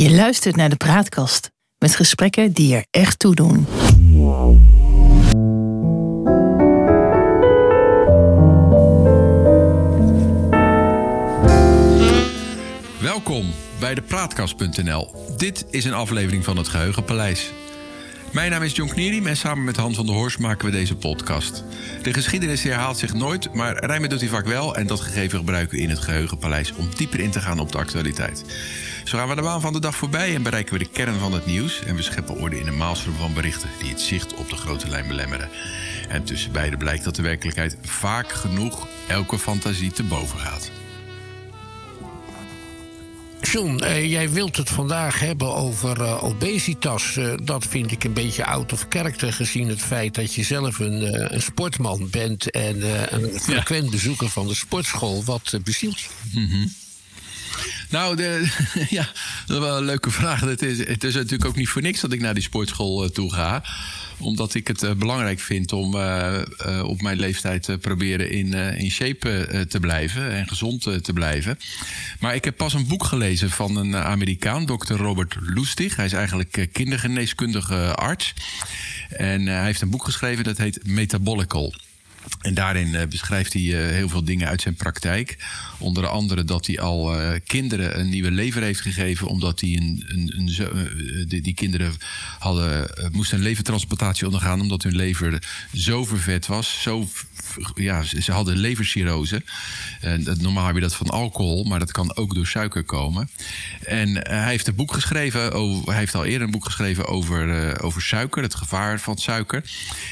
Je luistert naar de Praatkast met gesprekken die er echt toe doen. Welkom bij de Praatkast.nl. Dit is een aflevering van het Geheugenpaleis. Mijn naam is John Knierim en samen met Han van der Horst maken we deze podcast. De geschiedenis herhaalt zich nooit, maar rijmen doet hij vaak wel... en dat gegeven gebruiken we in het Geheugenpaleis om dieper in te gaan op de actualiteit. Zo gaan we de baan van de dag voorbij en bereiken we de kern van het nieuws... en we scheppen orde in een maalstroom van berichten die het zicht op de grote lijn belemmeren. En tussen beide blijkt dat de werkelijkheid vaak genoeg elke fantasie te boven gaat. John, eh, jij wilt het vandaag hebben over eh, obesitas. Eh, dat vind ik een beetje out of character gezien het feit dat je zelf een, een sportman bent en een frequent bezoeker van de sportschool. Wat bezielt je? Nou, de, ja, dat is wel een leuke vraag. Het is, het is natuurlijk ook niet voor niks dat ik naar die sportschool eh, toe ga. Omdat ik het eh, belangrijk vind om eh, op mijn leeftijd te proberen in, in shape te blijven en gezond te blijven. Maar ik heb pas een boek gelezen van een Amerikaan, dokter Robert Lustig. Hij is eigenlijk kindergeneeskundige arts. En hij heeft een boek geschreven dat heet Metabolical. En daarin eh, beschrijft hij eh, heel veel dingen uit zijn praktijk. Onder andere dat hij al eh, kinderen een nieuwe lever heeft gegeven. Omdat een, een, een die, die kinderen hadden, moesten een levertransplantatie ondergaan. Omdat hun lever zo vervet was. Zo, ja, ze hadden levercirrose. Normaal heb je dat van alcohol. Maar dat kan ook door suiker komen. En hij heeft een boek geschreven. Hij heeft al eerder een boek geschreven over, over suiker. Het gevaar van suiker.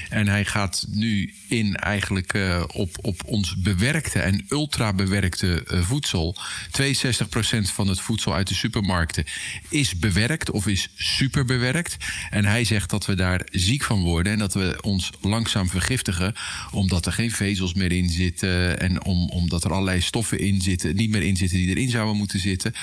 En hij gaat nu in eigenlijk eh, op, op ons bewerkte en ultra bewerkte eh, voedsel. 62% van het voedsel uit de supermarkten is bewerkt of is super bewerkt. En hij zegt dat we daar ziek van worden en dat we ons langzaam vergiftigen. Omdat er geen vezels meer in zitten. En om, omdat er allerlei stoffen in zitten, niet meer in zitten die erin zouden moeten zitten.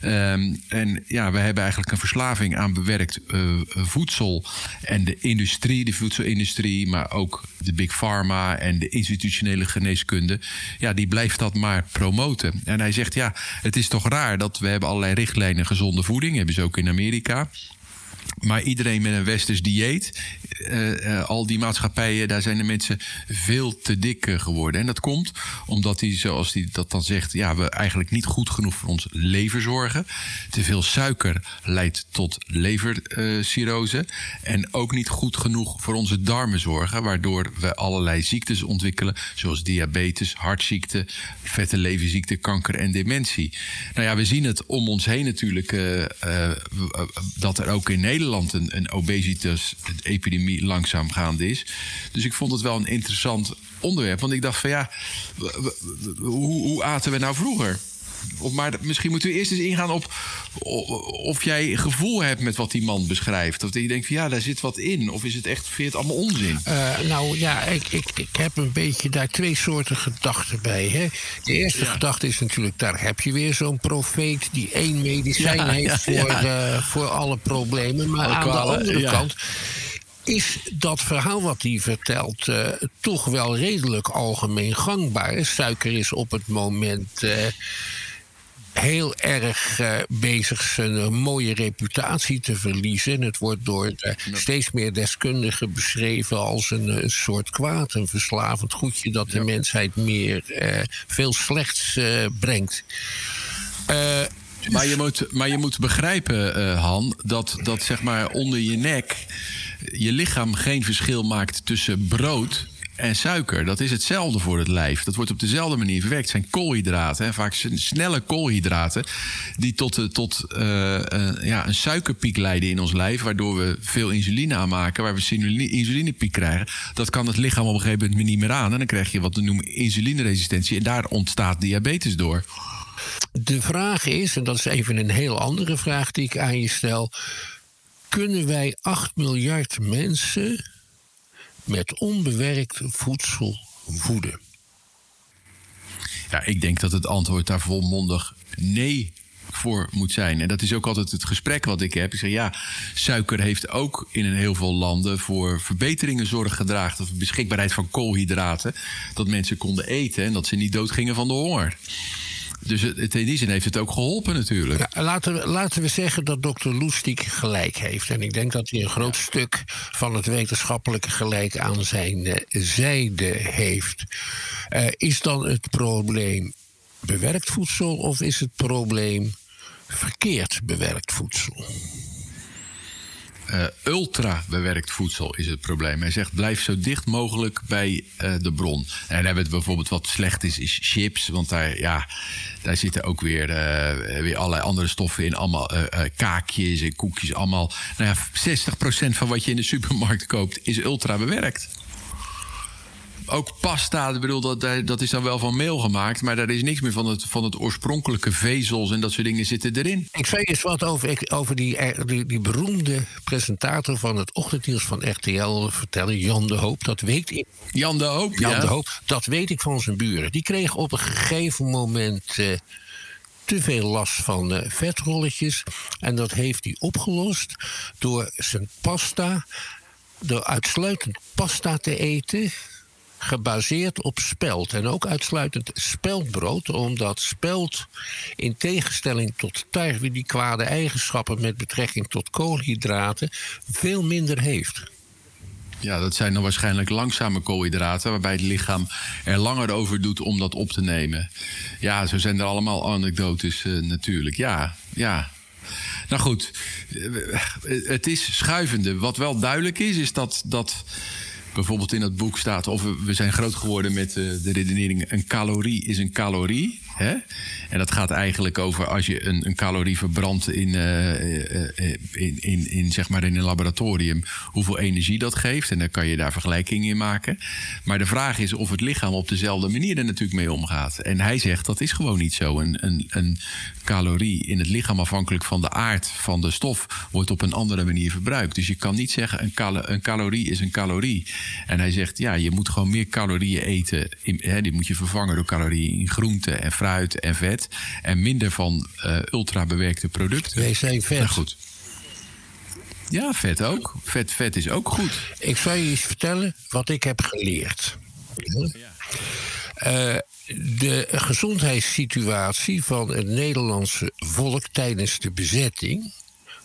Ehm, en ja, we hebben eigenlijk een verslaving aan bewerkt eh, voedsel. En de industrie, de voedselindustrie, maar ook de big pharma en de institutionele geneeskunde. Ja, die blijft dat maar promoten. En hij zegt, ja, het is toch raar dat we hebben allerlei richtlijnen gezonde voeding. Hebben ze ook in Amerika. Maar iedereen met een westers dieet, eh, eh, al die maatschappijen, daar zijn de mensen veel te dik eh, geworden. En dat komt omdat hij, zoals hij dat dan zegt, ja, we eigenlijk niet goed genoeg voor ons lever zorgen. Te veel suiker leidt tot levercirrose. en ook niet goed genoeg voor onze darmen zorgen, waardoor we allerlei ziektes ontwikkelen, zoals diabetes, hartziekte, vette leverziekte, kanker en dementie. Nou ja, we zien het om ons heen natuurlijk, dat er ook in Nederland een, een obesitas-epidemie langzaam gaande is. Dus ik vond het wel een interessant onderwerp. Want ik dacht van ja, hoe, hoe aten we nou vroeger? Maar misschien moeten we eerst eens ingaan op of jij gevoel hebt met wat die man beschrijft. Of dat je denkt van ja, daar zit wat in. Of is het echt, vind je het allemaal onzin? Eh, nou ja, ik, ik, ik heb een beetje daar twee soorten gedachten bij. Hè. De eerste gedachte is natuurlijk, daar heb je weer zo'n profeet die één medicijn Ja, heeft ja, voor, voor alle problemen. Maar Alle aan kwalen, de andere kant is dat verhaal wat hij vertelt eh, toch wel redelijk algemeen gangbaar. Suiker is op het moment. eh, heel erg eh, bezig zijn mooie reputatie te verliezen. Het wordt door steeds meer deskundigen beschreven als een, soort kwaad, een verslavend goedje dat de mensheid meer eh, veel slechts eh, brengt. Maar je moet, maar je moet begrijpen, Han, dat, dat zeg maar onder je nek je lichaam geen verschil maakt tussen brood en suiker. Dat is hetzelfde voor het lijf. Dat wordt op dezelfde manier verwerkt. Het zijn koolhydraten, vaak snelle koolhydraten, die tot, eh, tot eh, eh, ja, een suikerpiek leiden in ons lijf, waardoor we veel insuline aanmaken, waar we insuline- insulinepiek krijgen. Dat kan het lichaam op een gegeven moment niet meer aan. En dan krijg je wat we noemen insulineresistentie. En daar ontstaat diabetes door. De vraag is, en dat is even een heel andere vraag die ik aan je stel. Kunnen wij 8 miljard mensen met onbewerkt voedsel voeden? Ja, ik denk dat het antwoord daar volmondig nee voor moet zijn. En dat is ook altijd het gesprek wat ik heb. Ik zeg ja, suiker heeft ook in een heel veel landen voor verbeteringen zorg gedragen. Of beschikbaarheid van koolhydraten. Dat mensen konden eten en dat ze niet doodgingen van de honger. Dus het, in die zin heeft het ook geholpen natuurlijk. Ja, laten, we, laten we zeggen dat dokter Loestiek gelijk heeft. En ik denk dat hij een groot stuk van het wetenschappelijke gelijk aan zijn uh, zijde heeft. Uh, is dan het probleem bewerkt voedsel of is het probleem verkeerd bewerkt voedsel? Uh, ultra bewerkt voedsel is het probleem. Hij zegt blijf zo dicht mogelijk bij uh, de bron. En dan hebben we bijvoorbeeld wat slecht is, is chips. Want daar, ja, daar zitten ook weer, uh, weer allerlei andere stoffen in. Allemaal kaakjes en koekjes. Allemaal. Nou ja, 60% van wat je in de supermarkt koopt is ultra bewerkt ook pasta, ik bedoel, dat, dat is dan wel van meel gemaakt. Maar daar is niks meer van het, van het oorspronkelijke vezels en dat soort dingen zitten erin. Ik zei eens wat over, over die, eh, die, die beroemde presentator van het ochtendnieuws van RTL vertellen, Jan de Hoop. Dat weet ik. Jan de Hoop, Jan ja. de Hoop, dat weet ik van zijn buren. Die kreeg op een gegeven moment. Uh, te veel last van uh, vetrolletjes. En dat heeft hij opgelost door zijn pasta, door uitsluitend pasta te eten gebaseerd op spelt. En ook uitsluitend speldbrood, omdat spelt in tegenstelling tot tarwe die kwade eigenschappen met betrekking tot koolhydraten veel minder heeft. Ja, dat zijn dan waarschijnlijk langzame koolhydraten, waarbij het lichaam er langer over doet om dat op te nemen. Ja, zo zijn er allemaal anekdotes uh, natuurlijk. Ja, ja. Nou goed, het is schuivende. Wat wel duidelijk is, is dat. dat bijvoorbeeld in het boek staat, of we zijn groot geworden met de redenering: een calorie is een calorie. Hè? En dat gaat eigenlijk over als je een, een calorie verbrandt in, uh, in, in, in, zeg maar in een laboratorium, hoeveel energie dat geeft. En dan kan je daar vergelijkingen in maken. Maar de vraag is of het lichaam op dezelfde manier er natuurlijk mee omgaat. En hij zegt dat is gewoon niet zo. Een, een, een calorie in het lichaam, afhankelijk van de aard van de stof, wordt op een andere manier verbruikt. Dus je kan niet zeggen een, een calorie is een calorie. En hij zegt ja, je moet gewoon meer calorieën eten. Hè, die moet je vervangen door calorieën in groente en fruit en vet. En minder van uh, ultra bewerkte producten. Wij zijn vet. Nou, goed. Ja, vet ook. Vet, vet is ook goed. Ik zal je eens vertellen wat ik heb geleerd. Ja. Uh, de gezondheidssituatie van het Nederlandse volk tijdens de bezetting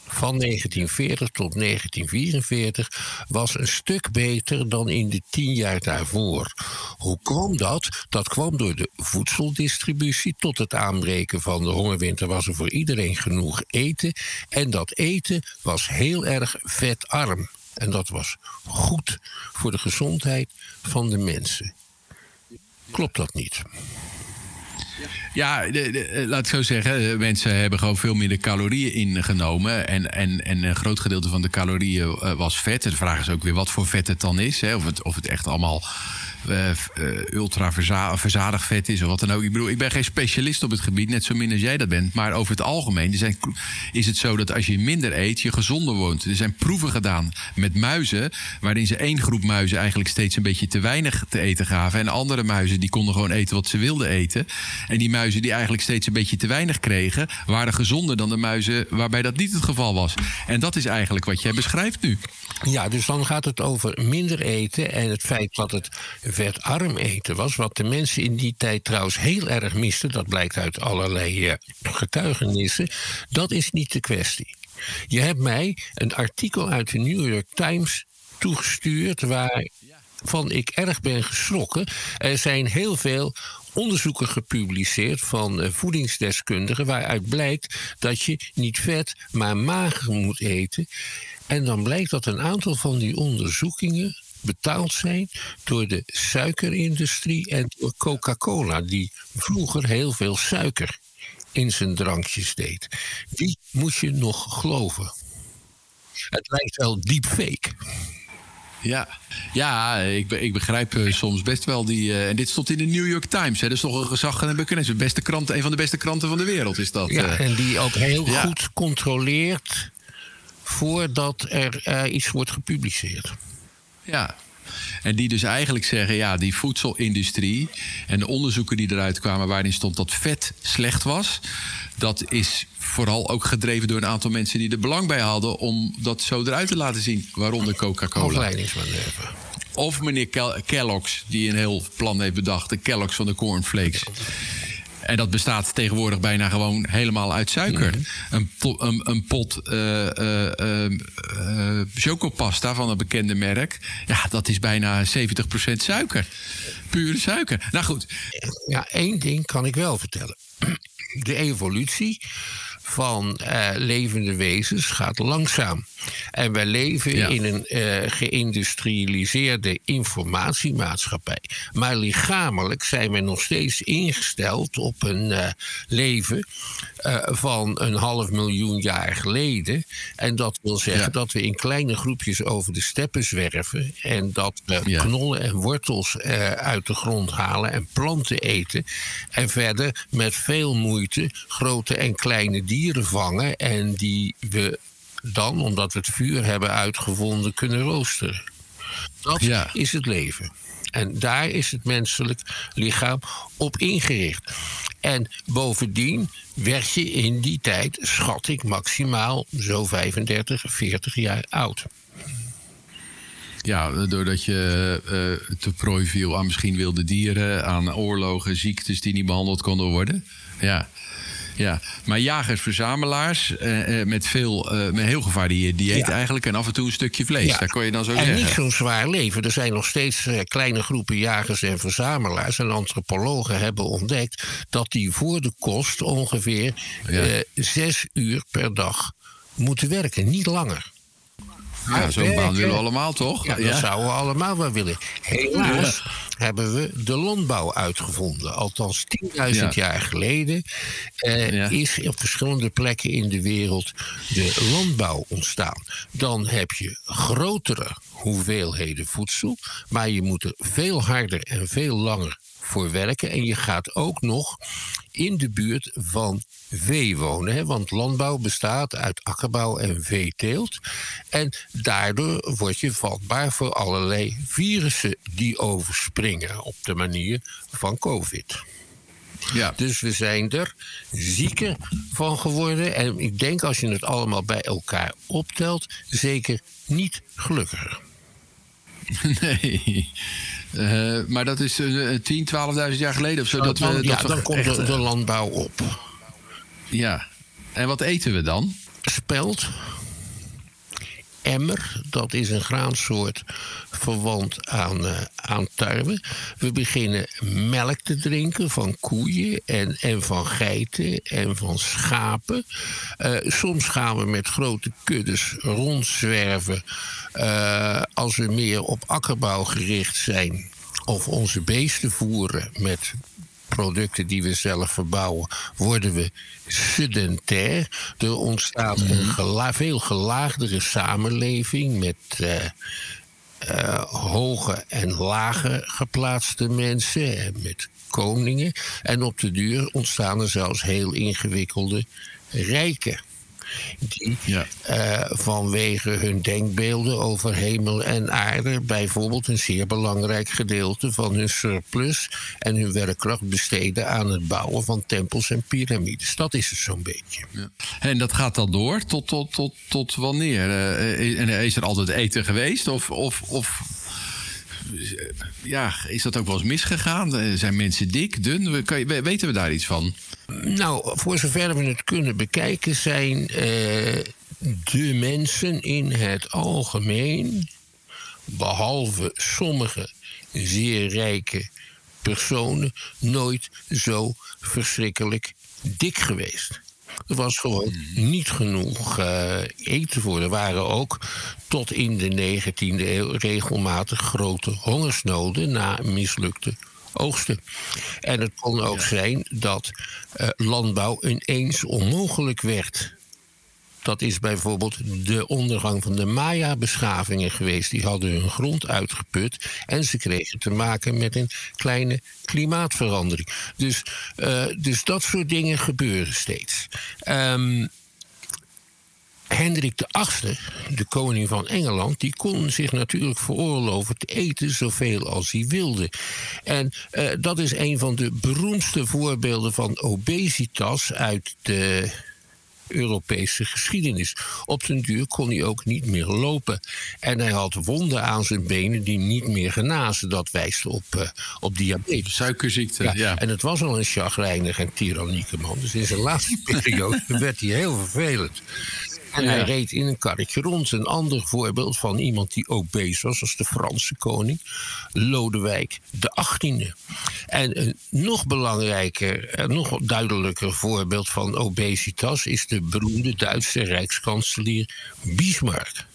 van 1940 tot 1944 was een stuk beter dan in de tien jaar daarvoor. Hoe kwam dat? Dat kwam door de voedseldistributie. Tot het aanbreken van de hongerwinter was er voor iedereen genoeg eten. En dat eten was heel erg vetarm. En dat was goed voor de gezondheid van de mensen. Klopt dat niet? Ja, de, laat ik zo zeggen. Mensen hebben gewoon veel minder calorieën ingenomen. En, en, en een groot gedeelte van de calorieën uh, was vet. De vraag is ook weer wat voor vet het dan is. Hè? Of, het, of het echt allemaal ultra verza verzadigd vet is of wat dan ook. Ik bedoel, ik ben geen specialist op het gebied, net zo min als jij dat bent. Maar over het algemeen zijn, is het zo dat als je minder eet, je gezonder woont. Er zijn proeven gedaan met muizen, waarin ze één groep muizen eigenlijk steeds een beetje te weinig te eten gaven. En andere muizen die konden gewoon eten wat ze wilden eten. En die muizen die eigenlijk steeds een beetje te weinig kregen, waren gezonder dan de muizen waarbij dat niet het geval was. En dat is eigenlijk wat jij beschrijft nu. Ja, dus dan gaat het over minder eten en het feit dat het vetarm eten was. Wat de mensen in die tijd trouwens heel erg misten, dat blijkt uit allerlei uh, getuigenissen. Dat is niet de kwestie. Je hebt mij een artikel uit de New York Times toegestuurd waarvan ik erg ben geschrokken. Er zijn heel veel onderzoeken gepubliceerd van uh, voedingsdeskundigen waaruit blijkt dat je niet vet, maar mager moet eten. En dan blijkt dat een aantal van die onderzoekingen betaald zijn door de suikerindustrie en door Coca-Cola, die vroeger heel veel suiker in zijn drankjes deed. Die moet je nog geloven. Het lijkt wel deepfake. Ja, ja ik, ik begrijp uh, soms best wel die. Uh, en dit stond in de New York Times. Hè, dat is toch een gezag en een bekennis. Beste krant, een van de beste kranten van de wereld is dat. Ja, uh. en die ook heel ja. goed controleert voordat er iets wordt gepubliceerd. Ja, en die dus eigenlijk zeggen, ja, die voedselindustrie en de onderzoeken die eruit kwamen waarin stond dat vet slecht was, dat is vooral ook gedreven door een aantal mensen die er belang bij hadden om dat zo eruit te laten zien, waaronder Coca-Cola. Of meneer Kellogg's, die een heel plan heeft bedacht, de Kellogg's van de cornflakes. En dat bestaat tegenwoordig bijna gewoon helemaal uit suiker. Mhm. een, een, een, pot uh, chocopasta van een bekende merk, ja, dat is bijna 70% suiker. Pure suiker. Nou goed. Ja, één ding kan ik wel vertellen. De evolutie van uh, levende wezens gaat langzaam. En wij leven in een uh, geïndustrialiseerde informatiemaatschappij. Maar lichamelijk zijn we nog steeds ingesteld op een uh, leven van een half miljoen jaar geleden. En dat wil zeggen dat we in kleine groepjes over de steppen zwerven. En dat we knollen en wortels uit de grond halen en planten eten. En verder met veel moeite grote en kleine dieren vangen. En die we dan, omdat we het vuur hebben uitgevonden, kunnen roosteren. Dat is het leven. En daar is het menselijk lichaam op ingericht. En bovendien werd je in die tijd, schat ik, maximaal zo 35, 40 jaar oud. Ja, doordat je uh, te prooi viel aan misschien wilde dieren, aan oorlogen, ziektes die niet behandeld konden worden. Ja. Ja, maar jagers-verzamelaars eh, eh, met, veel, uh, met heel gevarieerd dieet eigenlijk. En af en toe een stukje vlees. Ja. Daar kon je dan zo en zeggen. En niet zo'n zwaar leven. Er zijn nog steeds kleine groepen jagers en verzamelaars. En antropologen hebben ontdekt dat die voor de kost ongeveer zes uur per dag moeten werken. Niet langer. Ja, zo'n baan willen we allemaal, toch? Ja, dat zouden we allemaal wel willen. Helaas hebben we de landbouw uitgevonden. Althans, 10.000 jaar geleden eh, is op verschillende plekken in de wereld de landbouw ontstaan. Dan heb je grotere hoeveelheden voedsel, maar je moet er veel harder en veel langer voor werken. En je gaat ook nog in de buurt van vee wonen. Hè? Want landbouw bestaat uit akkerbouw en veeteelt. En daardoor word je vatbaar voor allerlei virussen die overspringen op de manier van COVID. Ja. Dus we zijn er zieker van geworden. En ik denk als je het allemaal bij elkaar optelt, zeker niet gelukkiger. Nee. Uh, maar dat is uh, 10, 12.000 jaar geleden of zo. dat dan, we, ja, dan komt de, de, landbouw op. Ja. En wat eten we dan? Spelt. Emmer, dat is een graansoort verwant aan, uh, aan tarwe. We beginnen melk te drinken van koeien en, en van geiten en van schapen. Uh, soms gaan we met grote kuddes rondzwerven uh, als we meer op akkerbouw gericht zijn. Of onze beesten voeren met producten die we zelf verbouwen, worden we sedentair. Er ontstaat een mhm. gela veel gelaagdere samenleving met uh, uh, hoge en lage geplaatste mensen en met koningen. En op de duur ontstaan er zelfs heel ingewikkelde rijken die uh, vanwege hun denkbeelden over hemel en aarde bijvoorbeeld een zeer belangrijk gedeelte van hun surplus en hun werkkracht besteden aan het bouwen van tempels en piramides. Dat is het zo'n beetje. Ja. En dat gaat dan door tot, tot, tot, tot wanneer? Uh, en is er altijd eten geweest? Of, of, of ja, is dat ook wel eens misgegaan? Zijn mensen dik, dun? Weten we daar iets van? Nou, voor zover we het kunnen bekijken, zijn uh, de mensen in het algemeen, behalve sommige zeer rijke personen, nooit zo verschrikkelijk dik geweest. Er was gewoon hmm. niet genoeg uh, eten voor. Er waren ook tot in de 19e eeuw regelmatig grote hongersnoden na mislukte oogsten. En het kon ook zijn dat uh, landbouw ineens onmogelijk werd. Dat is bijvoorbeeld de ondergang van de Maya-beschavingen geweest. Die hadden hun grond uitgeput en ze kregen te maken met een kleine klimaatverandering. Dus, uh, dus dat soort dingen gebeuren steeds. Um, Hendrik VIII, de koning van Engeland, die kon zich natuurlijk veroorloven te eten zoveel als hij wilde. En uh, dat is een van de beroemdste voorbeelden van obesitas uit de Europese geschiedenis. Op den duur kon hij ook niet meer lopen. En hij had wonden aan zijn benen die niet meer genazen. Dat wijst op, uh, op diabetes. Suikerziekte, ja, En het was al een chagrijnig en tyrannieke man. Dus in zijn laatste periode werd hij heel vervelend. En hij reed in een karretje rond. Een ander voorbeeld van iemand die ook bezig was, als de Franse koning, Lodewijk de 18e. En een nog belangrijker en nog duidelijker voorbeeld van obesitas is de beroemde Duitse rijkskanselier Bismarck.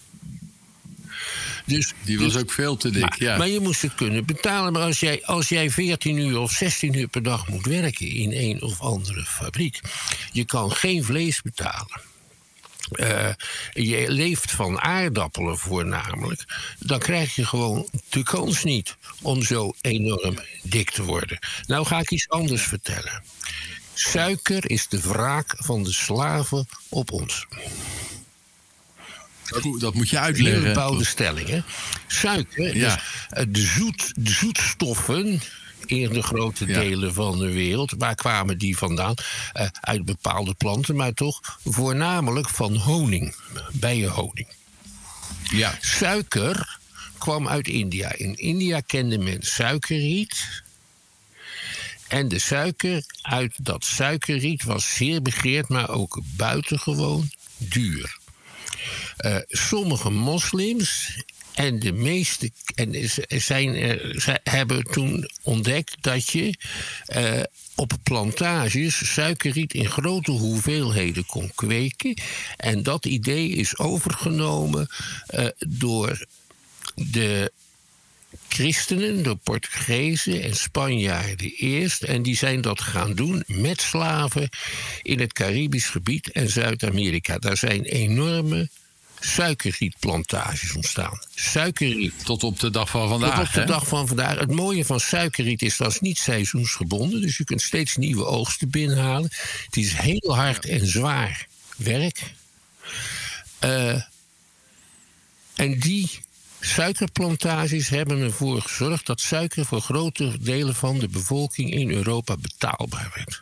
Dus, die was ook veel te dik, maar, ja. Maar je moest het kunnen betalen. Maar als jij, als jij 14 uur of 16 uur per dag moet werken in een of andere fabriek... je kan geen vlees betalen uh, je leeft van aardappelen voornamelijk, dan krijg je gewoon de kans niet om zo enorm dik te worden. Nou ga ik iets anders vertellen. Suiker is de wraak van de slaven op ons. Dat, dat moet je uitleggen. Een bepaalde stelling. Suiker, ja. dus, uh, de, zoet, de zoetstoffen in de grote delen van de wereld. Waar kwamen die vandaan? Uh, uit bepaalde planten, maar toch voornamelijk van honing, bijenhoning. Ja. Suiker kwam uit India. In India kende men suikerriet. En de suiker uit dat suikerriet was zeer begeerd, maar ook buitengewoon duur. Uh, sommige moslims en de meeste en zijn, er, hebben toen ontdekt dat je uh, op plantages suikerriet in grote hoeveelheden kon kweken. En dat idee is overgenomen uh, door de christenen, de Portugezen en Spanjaarden eerst. En die zijn dat gaan doen met slaven in het Caribisch gebied en Zuid-Amerika. Daar zijn enorme suikerrietplantages ontstaan. Suikerriet. Tot op de dag van vandaag. Tot op de dag van vandaag. Het mooie van suikerriet is dat het niet seizoensgebonden. Dus je kunt steeds nieuwe oogsten binnenhalen. Het is heel hard en zwaar werk. Uh, en die suikerplantages hebben ervoor gezorgd dat suiker voor grote delen van de bevolking in Europa betaalbaar werd.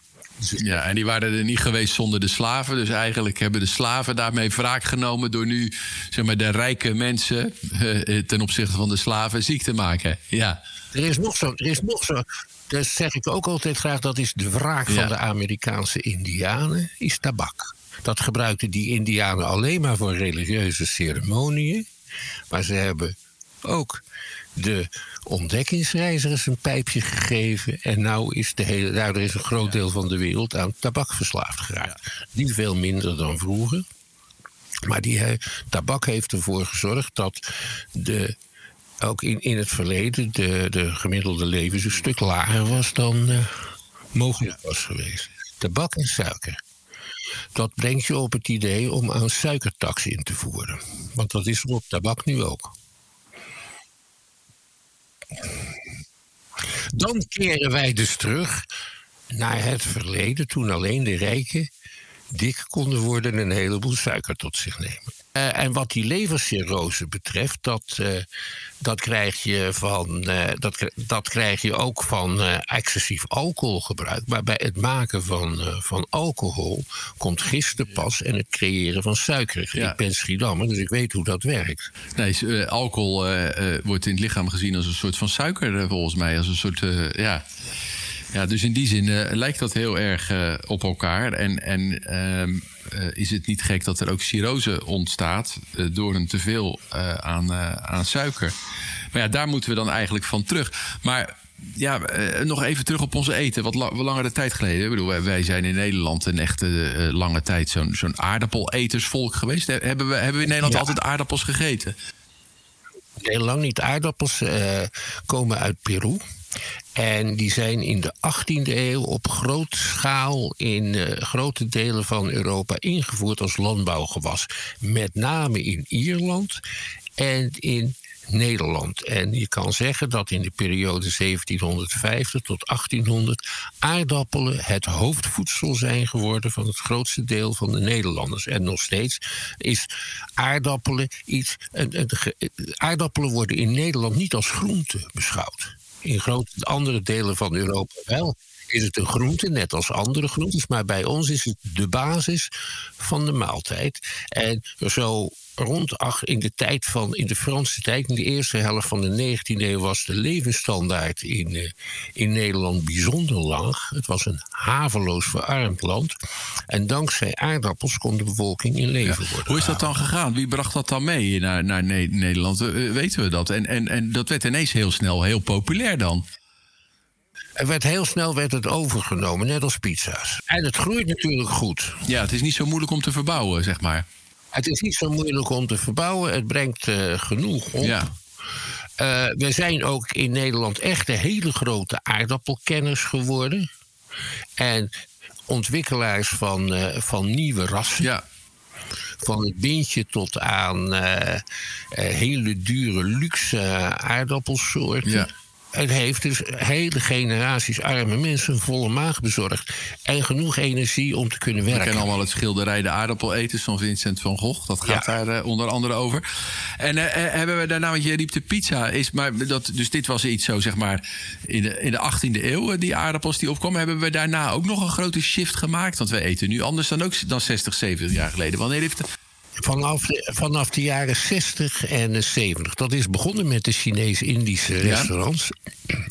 Ja, en die waren er niet geweest zonder de slaven. Dus eigenlijk hebben de slaven daarmee wraak genomen door nu zeg maar, de rijke mensen uh, ten opzichte van de slaven ziek te maken. Ja. Er is nog zo, er is nog zo. Dat zeg ik ook altijd graag, dat is de wraak van de Amerikaanse Indianen, is tabak. Dat gebruikten die Indianen alleen maar voor religieuze ceremonieën. Maar ze hebben ook de ontdekkingsreizigers een pijpje gegeven. En nou is de hele, daardoor is een groot deel van de wereld aan tabak verslaafd geraakt. Niet veel minder dan vroeger. Maar die uh, tabak heeft ervoor gezorgd dat de, ook in, in het verleden de, de gemiddelde levens een stuk lager was dan uh, mogelijk was geweest. Tabak en suiker. Dat brengt je op het idee om aan suikertax in te voeren. Want dat is er op tabak nu ook. Dan keren wij dus terug naar het verleden, toen alleen de rijken dik konden worden en een heleboel suiker tot zich nemen. Uh, en wat die levercirrose betreft, dat, uh, dat, krijg je van, uh, dat, dat krijg je ook van excessief alcoholgebruik. Maar bij het maken van, van alcohol komt gisten pas en het creëren van suiker. Ja. Ik ben Schiedammer, dus ik weet hoe dat werkt. Nee, alcohol wordt in het lichaam gezien als een soort van suiker, volgens mij. Als een soort, ja... Ja, dus in die zin uh, lijkt dat heel erg uh, op elkaar. En, en uh, is het niet gek dat er ook cirrose ontstaat door een teveel aan, aan suiker. Maar ja, daar moeten we dan eigenlijk van terug. Maar ja, nog even terug op onze eten. Wat, la langere tijd geleden. Ik bedoel, wij zijn in Nederland een echte lange tijd zo'n zo'n aardappeleters geweest. Hebben we, hebben we in Nederland altijd aardappels gegeten? Heel lang niet. Aardappels komen uit Peru. En die zijn in de 18e eeuw op grote schaal in uh, grote delen van Europa ingevoerd als landbouwgewas. Met name in Ierland en in Nederland. En je kan zeggen dat in de periode 1750 tot 1800 aardappelen het hoofdvoedsel zijn geworden van het grootste deel van de Nederlanders. En nog steeds is aardappelen iets. aardappelen worden in Nederland niet als groente beschouwd in grote andere delen van Europa wel. is het een groente, net als andere groentes. Maar bij ons is het de basis van de maaltijd. En zo rond ach, in de tijd van, in de Franse tijd, in de eerste helft van de 19e eeuw, was de levensstandaard in, uh, in Nederland bijzonder laag. Het was een haveloos verarmd land. En dankzij aardappels kon de bevolking in leven worden. Hoe is dat dan gegaan? Wie bracht dat dan mee naar, naar Nederland? Uh, weten we dat? En, en, en dat werd ineens heel snel heel populair dan. Er werd heel snel werd het overgenomen, net als pizza's. En het groeit natuurlijk goed. Ja, het is niet zo moeilijk om te verbouwen, zeg maar. Het is niet zo moeilijk om te verbouwen. Het brengt uh, genoeg op. Ja. Uh, we zijn ook in Nederland echt een hele grote aardappelkenners geworden. En ontwikkelaars van, uh, van nieuwe rassen. Ja. Van het bintje tot aan hele dure luxe aardappelsoorten. Ja. Het heeft dus hele generaties arme mensen een volle maag bezorgd. En genoeg energie om te kunnen werken. We kennen allemaal het schilderij De aardappeleters van Vincent van Gogh. Dat gaat daar uh, onder andere over. En uh, hebben we daarna, want je riep de pizza. Is, maar dat, dus dit was iets zo, zeg maar, in de, in de 18e eeuw, die aardappels die opkwamen. Hebben we daarna ook nog een grote shift gemaakt? Want we eten nu anders dan ook dan 60, 70 jaar geleden. Wanneer heeft het Vanaf de, vanaf de jaren 60 en 70. Dat is begonnen met de Chinees-Indische restaurants.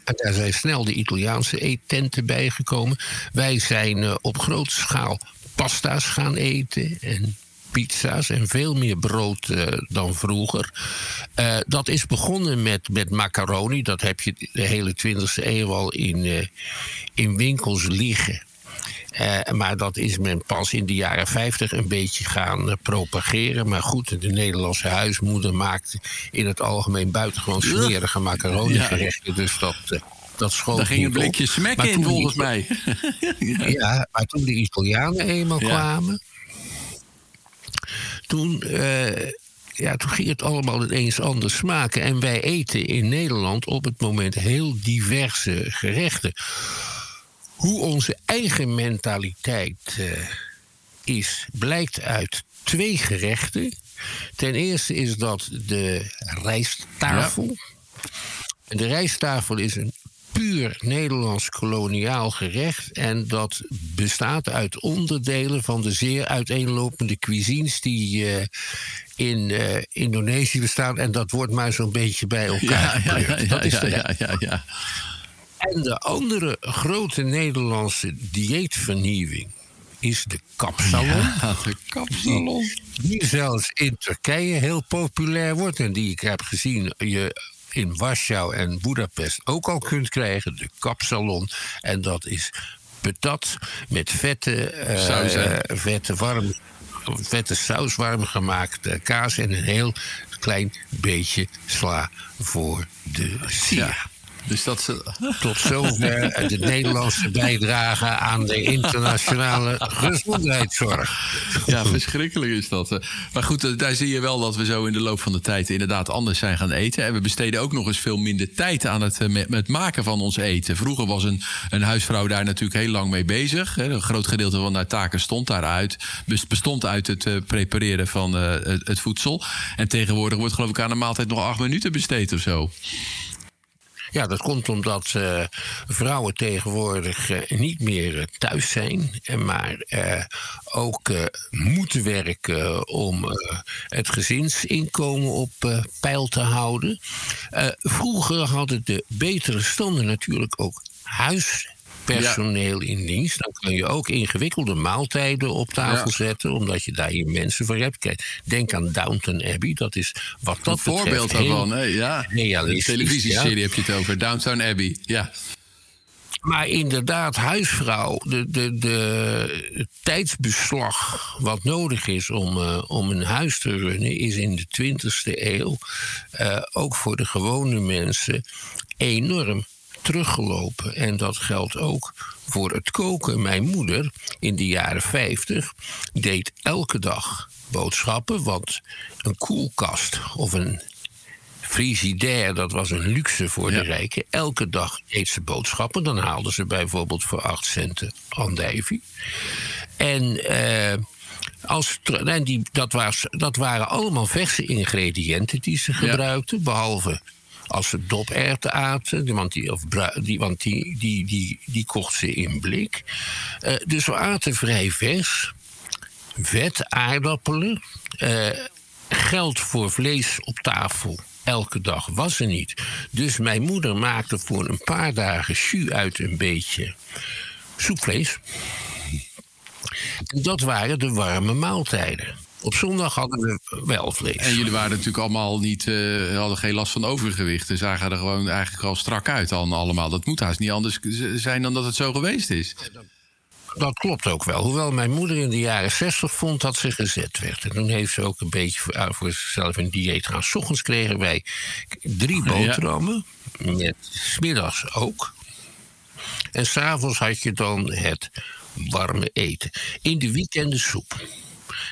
En daar zijn snel de Italiaanse eettenten bijgekomen. Wij zijn uh, op grote schaal pasta's gaan eten en pizza's en veel meer brood uh, dan vroeger. Uh, dat is begonnen met, met macaroni. Dat heb je de hele 20e eeuw al in, in winkels liggen. Uh, maar dat is men pas in de jaren 50 een beetje gaan uh, propageren. Maar goed, de Nederlandse huismoeder maakt in het algemeen buitengewoon smerige macaroni-gerechten. Dus dat. Uh, dat schoot Daar ging een blikje smek in, volgens mij. ja. ja. maar toen de Italianen eenmaal ja. kwamen. Toen, ja, toen ging het allemaal ineens anders smaken. En wij eten in Nederland op het moment heel diverse gerechten hoe onze eigen mentaliteit uh, is, blijkt uit twee gerechten. Ten eerste is dat de rijsttafel. Ja. De rijsttafel is een puur Nederlands koloniaal gerecht. En dat bestaat uit onderdelen van de zeer uiteenlopende cuisines die uh, in uh, Indonesië bestaan. En dat wordt maar zo'n beetje bij elkaar. Ja, ja, ja, dat is de ja, ja, ja. En de andere grote Nederlandse dieetvernieuwing is de kapsalon. Ja, de kapsalon. Die, zelfs in Turkije heel populair wordt. En die ik heb gezien je in Warschau en Budapest ook al kunt krijgen. De kapsalon. En dat is patat met vette, uh, vette, warm, vette saus warm gemaakt kaas en een heel klein beetje sla voor de sier. Ja. Dus dat ze... Tot zover de Nederlandse bijdrage aan de internationale gezondheidszorg. Ja, verschrikkelijk is dat. Maar goed, daar zie je wel dat we zo in de loop van de tijd inderdaad anders zijn gaan eten. En we besteden ook nog eens veel minder tijd aan het, met, met maken van ons eten. Vroeger was een, een huisvrouw daar natuurlijk heel lang mee bezig. Een groot gedeelte van haar taken stond daaruit. Bestond uit het uh, prepareren van het, voedsel. En tegenwoordig wordt geloof ik aan een maaltijd nog acht minuten besteed of zo. Ja, dat komt omdat uh, vrouwen tegenwoordig uh, niet meer uh, thuis zijn, maar ook moeten werken om het gezinsinkomen op peil te houden. vroeger hadden de betere standen natuurlijk ook huis personeel in dienst. Dan kun je ook ingewikkelde maaltijden op tafel zetten, omdat je daar hier mensen voor hebt. Kijk, denk aan Downton Abbey, dat is wat dat Een voorbeeld daarvan, hè? Ja. Een televisieserie heb je het over, Downton Abbey, ja. Maar inderdaad, huisvrouw, de, de, de, het tijdsbeslag wat nodig is om, uh, om een huis te runnen, is in de 20e eeuw, uh, ook voor de gewone mensen, enorm teruggelopen. En dat geldt ook voor het koken. Mijn moeder in de jaren 50 deed elke dag boodschappen, want een koelkast of een frigidaire, dat was een luxe voor de rijken. Elke dag eet ze boodschappen. Dan haalden ze bijvoorbeeld voor 8 centen andijvie. En... Uh, als, en die, dat, was, dat waren allemaal verse ingrediënten die ze gebruikten, behalve als ze doperwten aten, want die, of die, want die, die, die, die kocht ze in blik. Uh, dus we aten vrij vers. Vet, aardappelen. Uh, geld voor vlees op tafel elke dag was er niet. Dus mijn moeder maakte voor een paar dagen jus uit een beetje soepvlees. En dat waren de warme maaltijden. Op zondag hadden we wel vlees. En jullie waren natuurlijk allemaal niet, uh, hadden geen last van overgewicht. Ze zagen er gewoon eigenlijk al strak uit dan allemaal. Dat moet haast niet anders zijn dan dat het zo geweest is. Dat klopt ook wel. Hoewel mijn moeder in de jaren 60 vond dat ze gezet werd. En toen heeft ze ook een beetje voor, voor zichzelf een dieet gaan. S ochtends kregen wij drie boterhammen. Ja. Met smiddags ook. En s'avonds had je dan het warme eten. In de weekenden soep.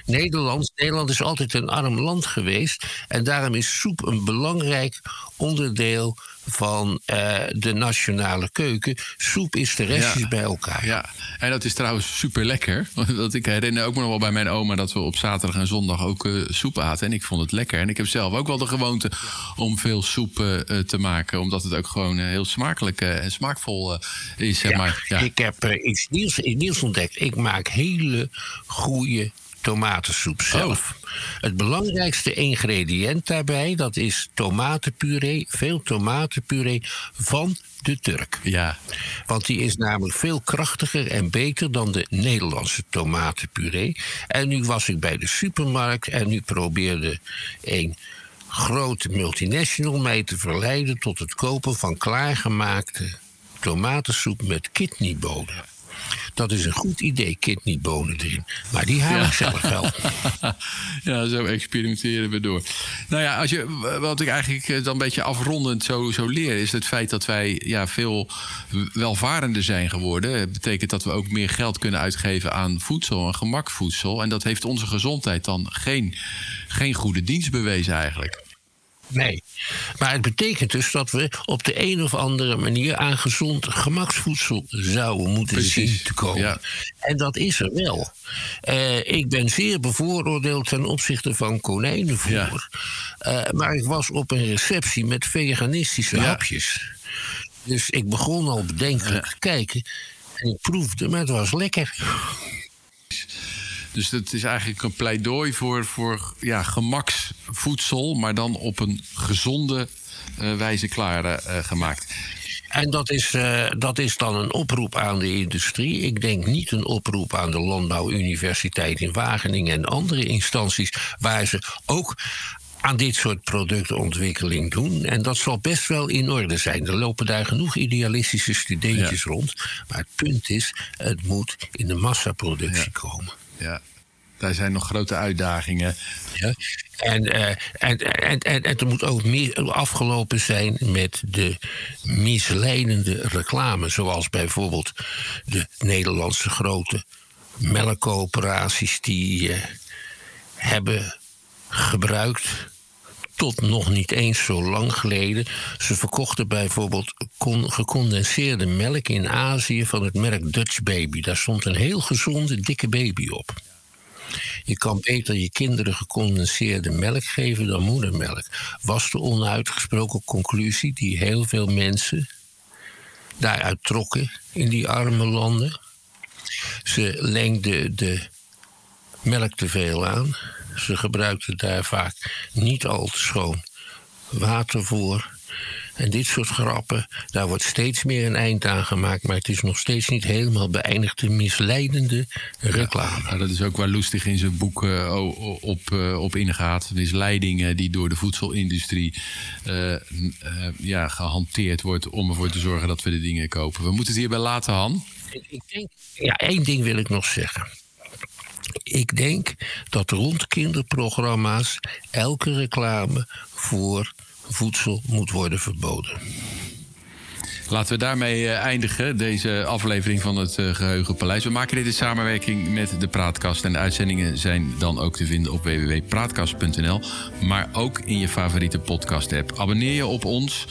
Nederland, Nederland is altijd een arm land geweest. En daarom is soep een belangrijk onderdeel van uh, de nationale keuken. Soep is de restjes ja. bij elkaar. Ja, en dat is trouwens super lekker. Want ik herinner ook nog wel bij mijn oma dat we op zaterdag en zondag ook uh, soep aten. En ik vond het lekker. En ik heb zelf ook wel de gewoonte om veel soep uh, te maken. Omdat het ook gewoon heel smakelijk en smaakvol is. Zeg maar. ja. Ik heb iets nieuws, iets nieuws ontdekt. Ik maak hele goede tomatensoep zelf. Oh. Het belangrijkste ingrediënt daarbij, dat is tomatenpuree, veel tomatenpuree van de Turk. Ja. Want die is namelijk veel krachtiger en beter dan de Nederlandse tomatenpuree. En nu was ik bij de supermarkt en nu probeerde een grote multinational mij te verleiden tot het kopen van klaargemaakte tomatensoep met kidneybonen. Dat is een goed idee, kidneybonen erin. Maar die haal ik zelf wel. ja, zo experimenteren we door. Nou ja, als je, wat ik eigenlijk dan een beetje afrondend zo, zo leer... is het feit dat wij ja, veel welvarender zijn geworden. Dat betekent dat we ook meer geld kunnen uitgeven aan voedsel en gemakvoedsel. En dat heeft onze gezondheid dan geen, geen goede dienst bewezen eigenlijk. Nee. Maar het betekent dus dat we op de een of andere manier aan gezond gemaksvoedsel zouden moeten Precies. zien te komen. Ja. En dat is er wel. Uh, ik ben zeer bevooroordeeld ten opzichte van konijnenvoer. Ja. Uh, maar ik was op een receptie met veganistische Ja. hapjes. Dus ik begon al bedenkelijk te kijken. En ik proefde, maar het was lekker. Dus het is eigenlijk een pleidooi voor, voor ja, gemaksvoedsel, maar dan op een gezonde uh, wijze klaargemaakt. Uh, En dat is, uh, dat is dan een oproep aan de industrie. Ik denk niet een oproep aan de Landbouwuniversiteit in Wageningen en andere instanties waar ze ook aan dit soort productontwikkeling doen. En dat zal best wel in orde zijn. Er lopen daar genoeg idealistische studentjes ja. rond. Maar het punt is, het moet in de massaproductie ja. komen. Ja, daar zijn nog grote uitdagingen. Ja. En, uh, en, en, en, moet ook meer afgelopen zijn met de misleidende reclame. Zoals bijvoorbeeld de Nederlandse grote melkcoöperaties die uh, hebben gebruikt. Tot nog niet eens zo lang geleden. Ze verkochten bijvoorbeeld gecondenseerde melk in Azië van het merk Dutch Baby. Daar stond een heel gezonde, dikke baby op. Je kan beter je kinderen gecondenseerde melk geven dan moedermelk. Was de onuitgesproken conclusie die heel veel mensen daaruit trokken in die arme landen. Ze lengden de melk te veel aan. Ze gebruikten daar vaak niet al te schoon water voor. En dit soort grappen, daar wordt steeds meer een eind aan gemaakt. Maar het is nog steeds niet helemaal beëindigde misleidende reclame. Ja, dat is ook waar Loestig in zijn boek uh, op, uh, op ingaat. Misleidingen die door de voedselindustrie uh, ja, gehanteerd wordt... om ervoor te zorgen dat we de dingen kopen. We moeten het hierbij laten, Han. Ik, ik denk, ja, één ding wil ik nog zeggen. Ik denk dat rond kinderprogramma's elke reclame voor voedsel moet worden verboden. Laten we daarmee uh, eindigen, deze aflevering van het uh, Geheugenpaleis. We maken dit in samenwerking met de Praatkast. En de uitzendingen zijn dan ook te vinden op www.praatkast.nl. Maar ook in je favoriete podcast-app. Abonneer je op ons,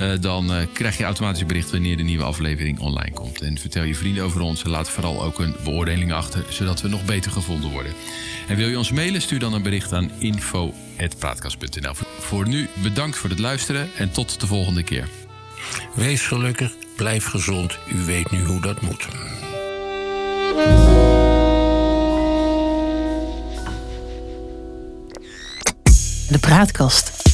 uh, dan krijg je automatisch bericht wanneer de nieuwe aflevering online komt. En vertel je vrienden over ons en laat vooral ook een beoordeling achter, zodat we nog beter gevonden worden. En wil je ons mailen, stuur dan een bericht aan info.praatkast.nl. voor nu bedankt voor het luisteren en tot de volgende keer. Wees gelukkig, blijf gezond. U weet nu hoe dat moet. De Praatkast.